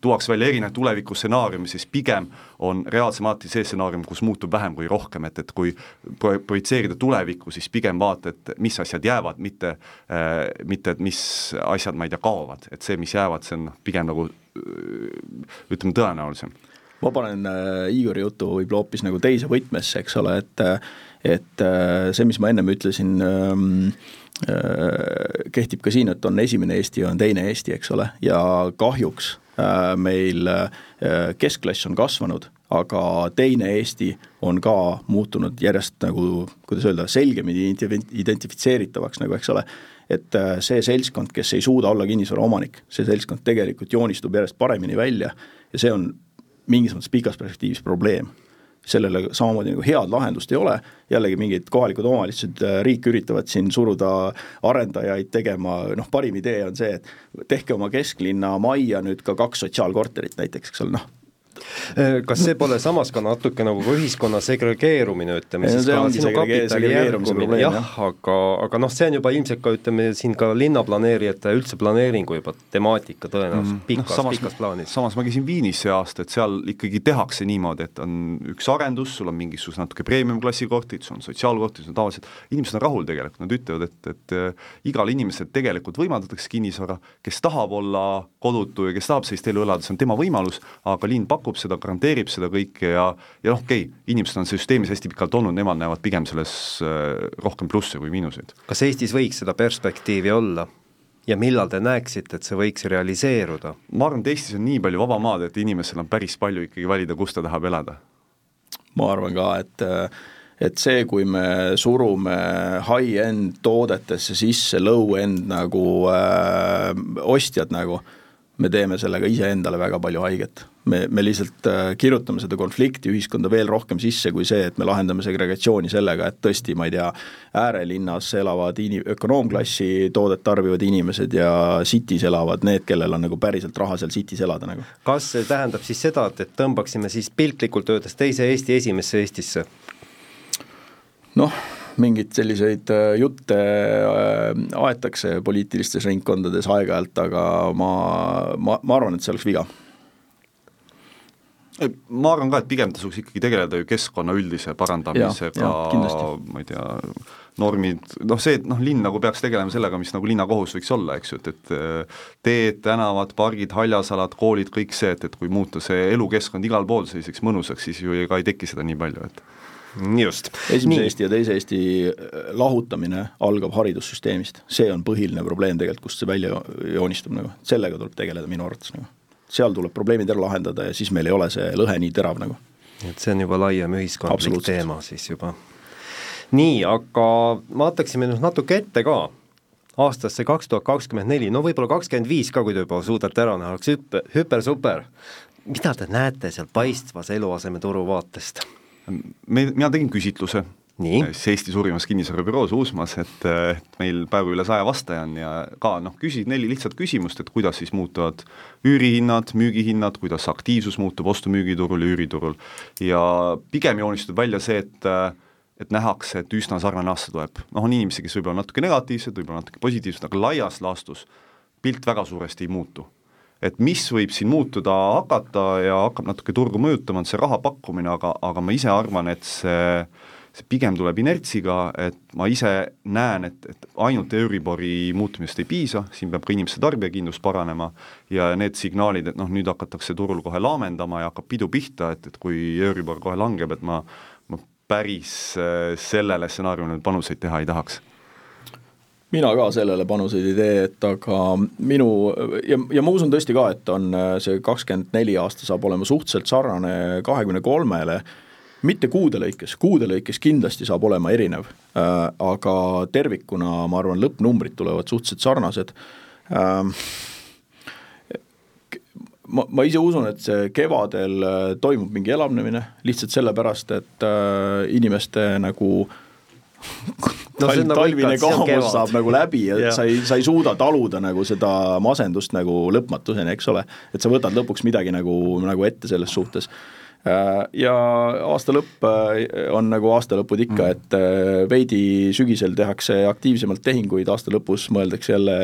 tuuakse välja erinevaid tulevikustsenaariume, siis pigem on reaalsem alati see stsenaarium, kus muutub vähem kui rohkem, et, et kui pro-, projitseerida tulevikku, siis pigem vaata, et mis asjad jäävad, mitte äh,, mitte et mis asjad, ma ei tea, kaovad, et see, mis jäävad, see on pigem nagu ütleme, tõenäolisem ma panen äh, Igori jutu võib-olla hoopis nagu teise võtmesse, eks ole, et et äh, see, mis ma ennem ütlesin ähm,, äh, kehtib ka siin, et on esimene Eesti ja on teine Eesti, eks ole, ja kahjuks äh, meil äh, keskklass on kasvanud, aga teine Eesti on ka muutunud järjest nagu, kuidas öelda, selgemini identifitseeritavaks nagu, eks ole. Et äh, see seltskond, kes ei suuda olla kinnisvara omanik, see seltskond tegelikult joonistub järjest paremini välja ja see on mingis mõttes pikas perspektiivis probleem. sellele samamoodi nagu head lahendust ei ole, jällegi mingid kohalikud omavalitsused, äh, riik üritavad siin suruda arendajaid tegema, noh parim idee on see, et tehke oma kesklinna majja nüüd ka kaks sotsiaalkorterit näiteks, eks ole, noh kas see pole samas ka natuke nagu ka ühiskonna segregeerumine, ütleme siis ka sinu kapitali järgumine, jah, aga, aga noh, see on juba ilmselt ka ütleme siin ka linnaplaneerijate üldse planeeringu juba temaatika tõenäoliselt mm. pikas no,, pikas plaanis. samas ma käisin Viinis see aasta, et seal ikkagi tehakse niimoodi, et on üks arendus, sul on mingisugused natuke premium-klassi korterid, sul on sotsiaalkorterid, sul on tavalised, inimesed on rahul tegelikult, nad ütlevad, et, et äh, igal inimesel tegelikult võimaldatakse kinnisvara, kes tahab olla kodutu ja kes tahab sellist elu elada, see on tema võimalus, aga linn pakub pakub seda, garanteerib seda kõike ja ja noh, okei okay,, inimesed on süsteemis hästi pikalt olnud, nemad näevad pigem selles äh, rohkem plusse kui miinuseid. kas Eestis võiks seda perspektiivi olla? ja millal te näeksite, et see võiks realiseeruda? ma arvan, et Eestis on nii palju vaba maad, et inimesel on päris palju ikkagi valida, kus ta tahab elada. ma arvan ka, et et see, kui me surume high-end toodetesse sisse low-end nagu äh, ostjad nagu äh,, me teeme sellega iseendale väga palju haiget. me, me lihtsalt äh, kirjutame seda konflikti ühiskonda veel rohkem sisse kui see, et me lahendame segregatsiooni sellega, et tõesti, ma ei tea, äärelinnas elavad ini-, ökonoomklassi toodet tarbivad inimesed ja city's elavad need, kellel on nagu päriselt raha seal city's elada nagu. kas see tähendab siis seda, et, et tõmbaksime siis piltlikult öeldes teise Eesti esimesse Eestisse? noh mingeid selliseid äh, jutte äh, aetakse poliitilistes ringkondades aeg-ajalt, aga ma, ma, ma arvan, et see oleks viga. Ma arvan ka, et pigem tasuks ikkagi tegeleda ju keskkonna üldise parandamisega, ma ei tea, normid, noh see, et noh, linn nagu peaks tegelema sellega, mis nagu linnakohus võiks olla, eks ju, et, et äh, teed, tänavad, pargid, haljasalad, koolid, kõik see, et, et kui muuta see elukeskkond igal pool selliseks mõnusaks, siis ju ka ei teki seda nii palju, et just. esimese Nii. Eesti ja teise Eesti äh, lahutamine algab haridussüsteemist, see on põhiline probleem tegelikult, kust see välja joonistub nagu, sellega tuleb tegeleda minu arvates nagu. seal tuleb probleemid ära lahendada ja siis meil ei ole see lõhe nii terav nagu. et see on juba laiem ühiskondlik teema siis juba. nii, aga vaataksime nüüd natuke ette ka aastasse kaks tuhat kakskümmend neli, no võib-olla kakskümmend viis ka, kui te juba suudate ära näha, oleks hüppe, hüper-super. mida te näete seal paistvas eluasemeturu vaatest? Me, mina tegin küsitluse. Siis Eesti suurimas kinnisvarabüroos Uusmaas, et, et meil peaaegu üle saja vastaja on ja ka noh, küsid neli lihtsat küsimust, et kuidas siis muutuvad üürihinnad, müügihinnad, kuidas aktiivsus muutub ostu-müügiturul ja üüriturul. ja pigem joonistud välja see, et et nähakse, et üsna sarnane aasta tuleb, noh on inimesi, kes võib-olla natuke negatiivsed, võib-olla natuke positiivsed, aga laias laastus pilt väga suuresti ei muutu et mis võib siin muutuda hakata ja hakkab natuke turgu mõjutama, on see raha pakkumine, aga, aga ma ise arvan, et see see pigem tuleb inertsiga, et ma ise näen, et, et ainult Euribori muutumisest ei piisa, siin peab ka inimeste tarbijakindlus paranema ja need signaalid, et noh, nüüd hakatakse turul kohe laamendama ja hakkab pidu pihta, et, et kui Euribor kohe langeb, et ma, ma päris äh, sellele stsenaariumile panuseid teha ei tahaks mina ka sellele panuseid ei tee, et aga minu ja, ja ma usun tõesti ka, et on see kakskümmend neli aasta saab olema suhteliselt sarnane kahekümne kolmele mitte kuude lõikes, kuude lõikes kindlasti saab olema erinev äh,, aga tervikuna ma arvan, lõppnumbrid tulevad suhteliselt sarnased äh, ma, ma ise usun, et see kevadel äh, toimub mingi elavnemine lihtsalt sellepärast, et äh, inimeste nagu *laughs* no, tal, nagu talvine kaamus saab nagu läbi ja yeah. sa ei, sa ei suuda taluda nagu seda masendust nagu lõpmatuseni, eks ole. et sa võtad lõpuks midagi nagu, nagu ette selles suhtes ja aasta lõpp äh, on nagu aastalõpud ikka, mm. et äh, veidi sügisel tehakse aktiivsemalt tehinguid, aasta lõpus mõeldakse jälle,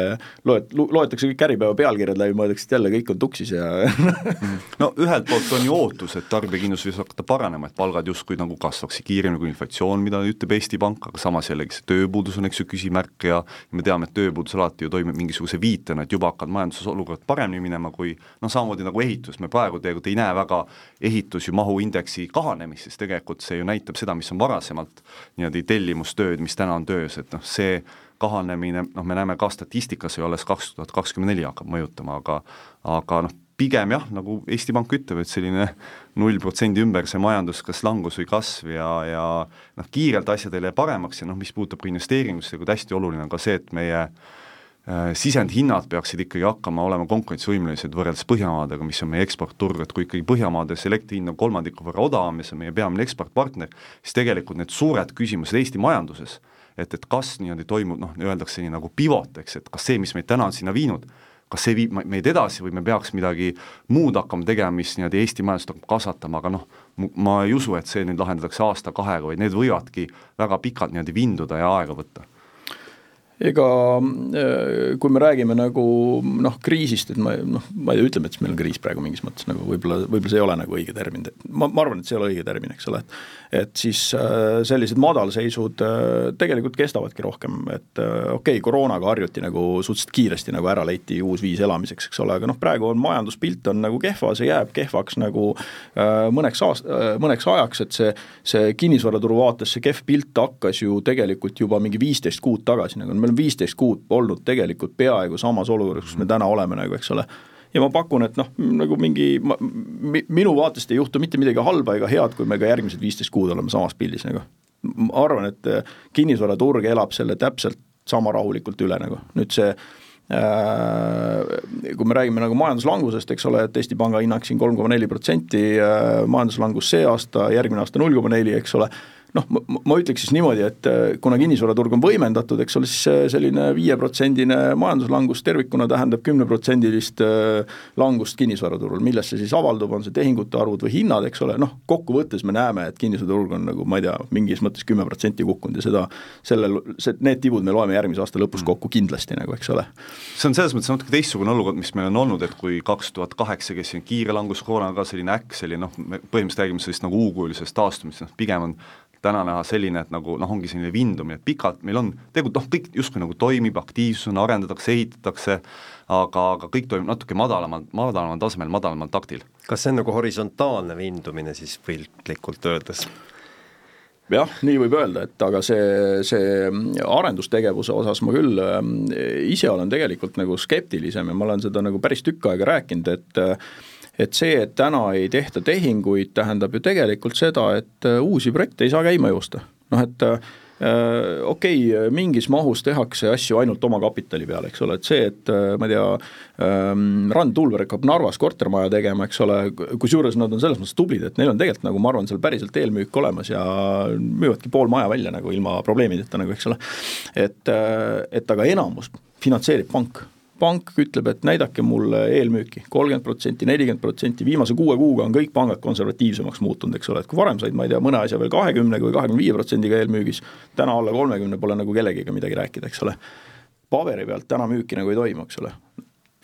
loet-, loetakse kõik Äripäeva pealkirjad läbi, mõeldakse, et jälle kõik on tuksis ja mm. no ühelt poolt on ju ootus, et tarbijakindlus võiks hakata paranema, et palgad justkui nagu kasvaksid kiiremini kui inflatsioon, mida ütleb Eesti Pank, aga samas jällegi see tööpuudus on, eks ju, küsimärk ja me teame, et tööpuudus alati ju toimib mingisuguse viitena, et juba hakkavad majanduses olukord paremini minema, kui noh, samamoodi nagu ehitus, me praegu tegelikult ei näe väga ehitus ju mahuindeksi kahanemist, siis tegelikult see ju näitab seda, mis on varasemalt niimoodi tellimustööd, mis täna on töös, et noh, see kahanemine, noh, me näeme ka statistikas ju alles kaks tuhat kakskümmend neli hakkab mõjutama, aga aga noh, pigem jah, nagu Eesti Pank ütleb, et selline null protsendi ümber see majandus, kas langus või kasv ja, ja noh, kiirelt asjad ei lähe paremaks ja noh, mis puudutab ka investeeringusse, hästi oluline on ka see, et meie Äh, sisendhinnad peaksid ikkagi hakkama olema konkurentsivõimelised võrreldes Põhjamaadega, mis on meie eksportturg, et kui ikkagi Põhjamaades elektri hind on kolmandiku võrra odavam ja see on meie peamine eksportpartner, siis tegelikult need suured küsimused Eesti majanduses, et, et kas niimoodi toimub, noh, öeldakse nii nagu pivot, eks, et kas see, mis meid täna on sinna viinud, kas see viib meid edasi või me peaks midagi muud hakkama tegema, mis niimoodi Eesti majandust hakkab kasvatama, aga noh, ma ei usu, et see nüüd lahendatakse aasta-kahega, vaid need võivadki väga pikalt niimoodi vinduda ja aega võtta ega äh, kui me räägime nagu noh, kriisist, et ma noh, ma ei ütleme, et meil on kriis praegu mingis mõttes nagu võib-olla, võib-olla see ei ole nagu õige termin, ma, ma arvan, et see ei ole õige termin, eks ole, et et siis äh, sellised madalseisud äh, tegelikult kestavadki rohkem, et okei okay,, koroonaga harjuti nagu suhteliselt kiiresti nagu ära leiti uus viis elamiseks, eks ole, aga noh, praegu on majanduspilt on nagu kehva, see jääb kehvaks nagu mõneks aast-, mõneks ajaks, et see, see kinnisvaraturu vaates see kehv pilt hakkas ju tegelikult juba mingi viisteist kuud tagasi, nagu me oleme viisteist kuud olnud tegelikult peaaegu samas olukorras, kus me täna oleme nagu, eks ole ja ma pakun, et noh, nagu mingi, minu vaatest ei juhtu mitte midagi halba ega head, kui me ka järgmised viisteist kuud oleme samas pildis nagu. ma arvan, et äh, kinnisvaraturg elab selle täpselt sama rahulikult üle nagu, nüüd see äh, kui me räägime nagu majanduslangusest, eks ole, et Eesti Panga hinnang siin kolm koma neli protsenti, äh, majanduslangus see aasta, järgmine aasta null koma neli, eks ole noh, ma ütleks siis niimoodi, et äh, kuna kinnisvaraturg on võimendatud, eks ole, siis äh, selline viieprotsendine majanduslangus tervikuna tähendab kümneprotsendilist äh, langust kinnisvaraturul, milles see siis avaldub, on see tehingute arvud või hinnad, eks ole, noh, kokkuvõttes me näeme, et kinnisvaraturg on nagu ma ei tea, mingis mõttes kümme protsenti kukkunud ja seda, sellel, see, need tibud me loeme järgmise aasta lõpus mm. kokku kindlasti nagu, eks ole. see on selles mõttes natuke teistsugune olukord, mis meil on olnud, et kui kaks tuhat kaheksa, kes siin kiire langus, koroona ka selline äkk, selline noh, me põhimõtteliselt räägime sellist nagu U-kujulisest taastumisest, noh pigem on täna näha selline, et nagu noh, ongi selline vindumine, et pikalt meil on, tegelikult noh, kõik justkui nagu toimib, aktiivsus on, arendatakse, ehitatakse, aga, aga kõik toimub natuke madalamal, madalamal tasemel, madalamal taktil. kas see on nagu horisontaalne vindumine siis piltlikult öeldes? jah, nii võib öelda, et aga see, see arendustegevuse osas ma küll äh, ise olen tegelikult nagu skeptilisem ja ma olen seda nagu päris tükk aega rääkinud, et äh, et see, et täna ei tehta tehinguid, tähendab ju tegelikult seda, et äh, uusi projekte ei saa käima joosta. noh, et äh, okei okay,, mingis mahus tehakse asju ainult oma kapitali peale, eks ole, et see, et äh, ma ei tea ähm,, Rand Tuulberg hakkab Narvas kortermaja tegema, eks ole, kusjuures nad on selles mõttes tublid, et neil on tegelikult nagu ma arvan, seal päriselt eelmüük olemas ja müüvadki pool maja välja nagu ilma probleemideta nagu, eks ole. et, et aga enamus finantseerib pank pank ütleb, et näidake mulle eelmüüki, kolmkümmend protsenti, nelikümmend protsenti, viimase kuue kuuga on kõik pangad konservatiivsemaks muutunud, eks ole, et kui varem said, ma ei tea, mõne asja veel kahekümnega või kahekümne viie protsendiga eelmüügis, täna alla kolmekümne pole nagu kellegiga midagi rääkida, eks ole. paberi pealt täna müüki nagu ei toimu, eks ole.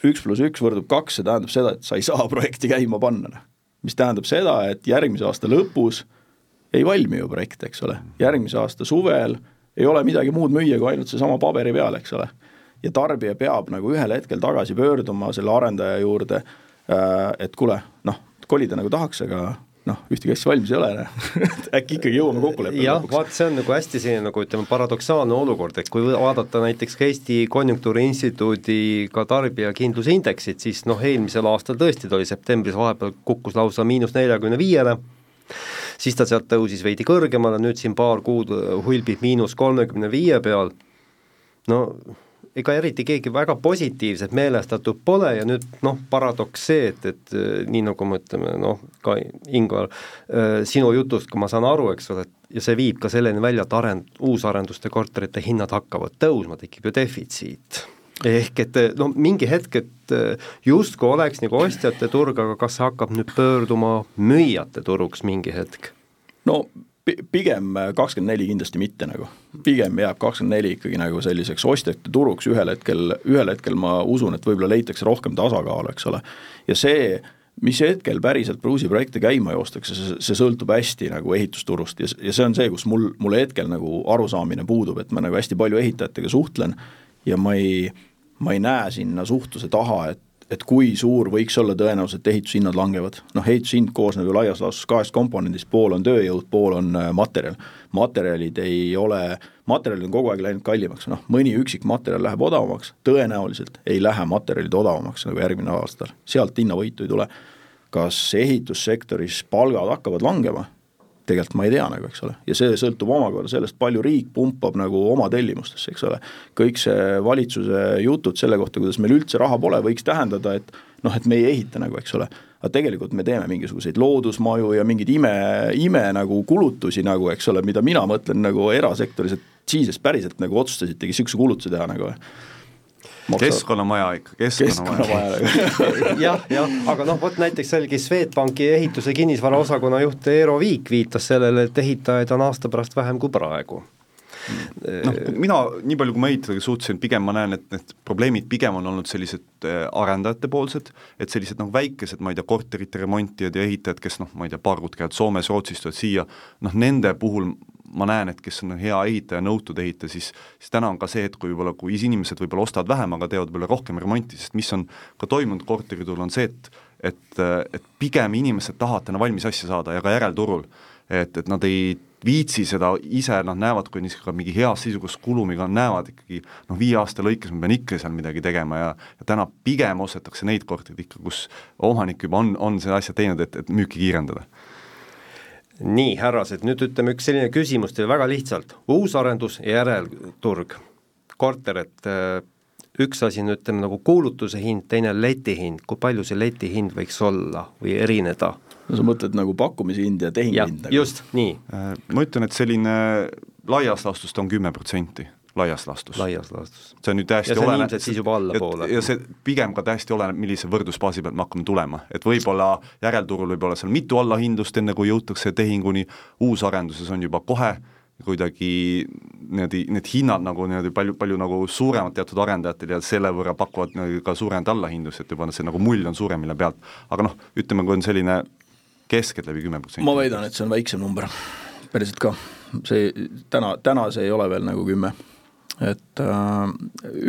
üks pluss üks võrdub kaks, see tähendab seda, et sa ei saa *laughs* projekti käima panna, noh. mis tähendab seda, et järgmise aasta lõpus ei valmi ju projekt, eks ole, järgmise aasta suvel ei ole midagi muud müüa kui ainult seesama paberi peal, eks ole ja tarbija peab nagu ühel hetkel tagasi pöörduma selle arendaja juurde, äh, et kuule, noh, kolida nagu tahaks, aga noh, ühtegi asja valmis ei ole, noh. *laughs* äkki ikkagi jõuame kokkuleppele jah, vaat see on nagu hästi selline nagu ütleme, paradoksaalne olukord, et kui vaadata näiteks Eesti Konjunktuuriinstituudi ka tarbijakindlusindeksit, siis noh, eelmisel aastal tõesti ta oli septembris vahepeal kukkus lausa miinus neljakümne viiele siis ta sealt tõusis veidi kõrgemale, nüüd siin paar kuud hulbib miinus kolmekümne viie peal, no ega eriti keegi väga positiivselt meelestatud pole ja nüüd noh, paradoks see, et, et nii nagu me ütleme, noh, ka Ingvar, sinu jutust, kui ma saan aru, eks ole, et ja see viib ka selleni välja, et arend-, uusarenduste korterite hinnad hakkavad tõusma, tekib ju defitsiit ehk et no mingi hetk, et justkui oleks nagu ostjate turg, aga kas see hakkab nüüd pöörduma müüjate turuks mingi hetk? no pigem kakskümmend neli kindlasti mitte nagu, pigem jääb kakskümmend neli ikkagi nagu selliseks ostjate turuks. Ühel hetkel, ühel hetkel ma usun, et võib-olla leitakse rohkem tasakaalu, eks ole. ja see, mis hetkel päriselt Bruce'i projekte käima joostakse, see, see sõltub hästi nagu ehitusturust. Ja, ja see on see, kus mul, mul hetkel nagu arusaamine puudub, et ma nagu hästi palju ehitajatega suhtlen ja ma ei, ma ei näe sinna suhtluse taha, et et kui suur võiks olla tõenäosus, et ehitushinnad langevad. noh, ehitushind koosneb ju laias laastus kahest komponendist, pool on tööjõud, pool on äh, materjal. materjalid ei ole, materjalid on kogu aeg läinud kallimaks, noh mõni üksik materjal läheb odavamaks, tõenäoliselt ei lähe materjalid odavamaks nagu järgmine aastal, sealt hinnavõitu ei tule. kas ehitussektoris palgad hakkavad langema? Tegelikult ma ei tea nagu, eks ole, ja see sõltub omakorda sellest, palju riik pumpab nagu oma tellimustesse, eks ole. kõik see valitsuse jutud selle kohta, kuidas meil üldse raha pole, võiks tähendada, et noh, et me ei ehita nagu, eks ole. aga tegelikult me teeme mingisuguseid loodusmaju ja mingeid ime, ime nagu kulutusi nagu, eks ole, mida mina mõtlen nagu erasektoris, et siis päriselt nagu otsustasitegi niisuguse kulutuse teha nagu keskkonnamaja ikka, keskkonnamaja. *laughs* jah, jah, aga noh, vot näiteks jällegi Swedbanki ehituse kinnisvaraosakonna juht Eero Viik viitas sellele, et ehitajaid on aasta pärast vähem kui praegu. Noh, mina nii palju, kui ma ehitajatega suhtlesin, pigem ma näen, et need probleemid pigem on olnud sellised äh, arendajate poolsed, et sellised noh, väikesed, ma ei tea, korterite remontijad ja ehitajad, kes noh, ma ei tea, paar kuud käivad Soomes, Rootsis, tulevad siia, noh nende puhul ma näen, et kes on hea ehitaja, nõutud ehitaja, siis siis täna on ka see, et kui võib-olla, kui inimesed võib-olla ostavad vähem, aga teevad võib-olla rohkem remonti, sest mis on ka toimunud korteriturul, on see, et et, et pigem inimesed tahavad täna valmis asja saada ja ka järelturul. et, et nad ei viitsi seda ise, nad näevad, kui niisugune mingi heas seisus kulumiga näevad ikkagi noh, viie aasta lõikes ma pean ikka seal midagi tegema ja ja täna pigem ostetakse neid korterid ikka, kus omanik juba on, on selle asja teinud, et, et müüki kiirendada nii, härrased, nüüd ütleme üks selline küsimus teile väga lihtsalt, uusarendus ja järelturg, korter, et äh, üks asi on, ütleme nagu kuulutuse hind, teine letihind, kui palju see letihind võiks olla või erineda? no sa mõtled nagu pakkumishind ja tehinguhind? Nagu. just, nii. Äh, ma ütlen, et selline laias laastus ta on kümme protsenti laias laastus. laias laastus. see on nüüd täiesti ilmselt siis juba allapoole. ja see pigem ka täiesti oleneb, millise võrdlusbaasi pealt me hakkame tulema, et võib-olla järelturul võib olla seal mitu allahindlust, enne kui jõutakse tehinguni, uusarenduses on juba kohe kuidagi niimoodi need hinnad nagu niimoodi palju, palju nagu suuremad teatud arendajatel ja selle võrra pakuvad ka suuremat allahindlust, et juba see nagu mull on suurem, mille pealt, aga noh, ütleme, kui on selline keskeltläbi kümme protsenti. ma väidan, et see on väiksem number, päriselt ka. see täna, täna see ei ole veel nagu kümme et äh,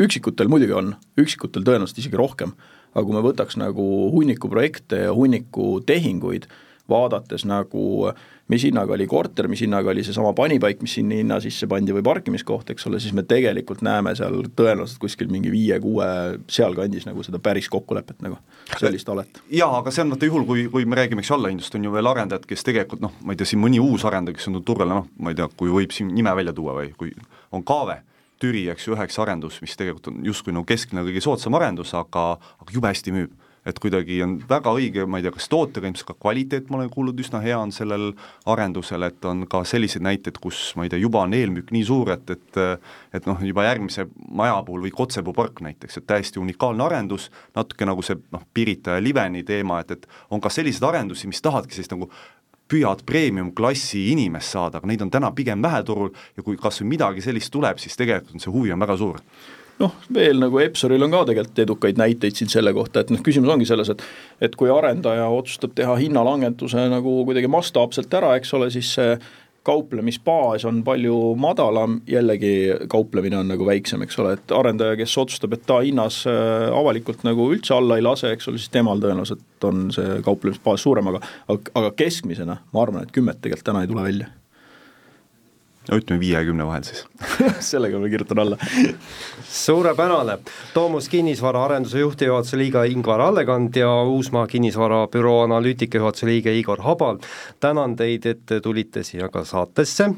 üksikutel muidugi on, üksikutel tõenäoliselt isegi rohkem, aga kui me võtaks nagu hunniku projekte ja hunniku tehinguid, vaadates nagu mis hinnaga oli korter, mis hinnaga oli seesama panipaik, mis sinna hinna sisse pandi või parkimiskoht, eks ole, siis me tegelikult näeme seal tõenäoliselt kuskil mingi viie-kuue sealkandis nagu seda päris kokkulepet nagu, sellist alet. jaa, aga see on vaata juhul, kui, kui me räägime, eks allahindlust, on ju veel arendajad, kes tegelikult noh, ma ei tea, siin mõni uus arendaja, kes on tulnud turule, noh, ma ei tea, kui võib siin nime välja tuua või kui on Kaave Türi, eks ju, üheks arendus, mis tegelikult on justkui nagu keskmine kõige soodsam arendus, aga, aga jube hästi müüb. et kuidagi on väga õige, ma ei tea, kas tootega ilmselt ka kvaliteet, ma olen kuulnud, üsna hea on sellel arendusel, et on ka selliseid näiteid, kus ma ei tea, juba on eelmüük nii suur, et, et et noh, juba järgmise maja puhul või Kotsepuu park näiteks, et täiesti unikaalne arendus, natuke nagu see noh, Pirita ja Liveni teema, et, et on ka selliseid arendusi, mis tahadki sellist nagu püüavad premium-klassi inimest saada, aga neid on täna pigem vähe turul ja kui kas või midagi sellist tuleb, siis tegelikult on see huvi on väga suur. Noh, veel nagu Epsoril on ka tegelikult edukaid näiteid siin selle kohta, et noh, küsimus ongi selles, et et kui arendaja otsustab teha hinnalangetuse nagu kuidagi mastaapselt ära, eks ole, siis see kauplemisbaas on palju madalam, jällegi kauplemine on nagu väiksem, eks ole, et arendaja, kes otsustab, et ta hinnas äh, avalikult nagu üldse alla ei lase, eks ole, siis temal tõenäoliselt on see kauplemisbaas suurem, aga aga, aga keskmisena ma arvan, et kümmet tegelikult täna ei tule välja no ütleme viiekümne vahel siis. *laughs* Sellega ma kirjutan alla. Suurepärane, Toomus kinnisvara arenduse juhtijuhatuse liige Ingvar Allekand ja Uusmaa kinnisvarabüroo analüütika juhatuse liige Igor Habal. tänan teid, et te tulite siia ka saatesse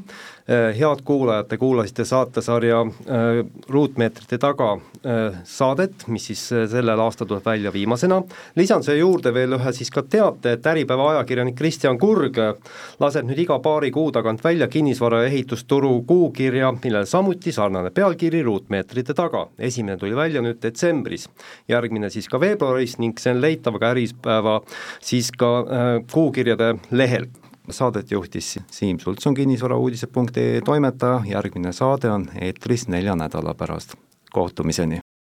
head kuulajad, te kuulasite saatesarja äh, Ruutmeetrite taga äh, saadet, mis siis sellel aastal tuleb välja viimasena. lisan siia juurde veel ühe siis ka teate, et Äripäeva ajakirjanik Kristjan Kurg laseb nüüd iga paari kuu tagant välja kinnisvara ja ehitusturu kuukirja, millel samuti sarnane pealkiri Ruutmeetrite taga. esimene tuli välja nüüd detsembris, järgmine siis ka veebruaris ning see on leitav ka Äripäeva siis ka kuukirjade lehel saadet juhtis Siim Sultson kinnisvarauudised.ee toimetaja, järgmine saade on eetris nelja nädala pärast, kohtumiseni!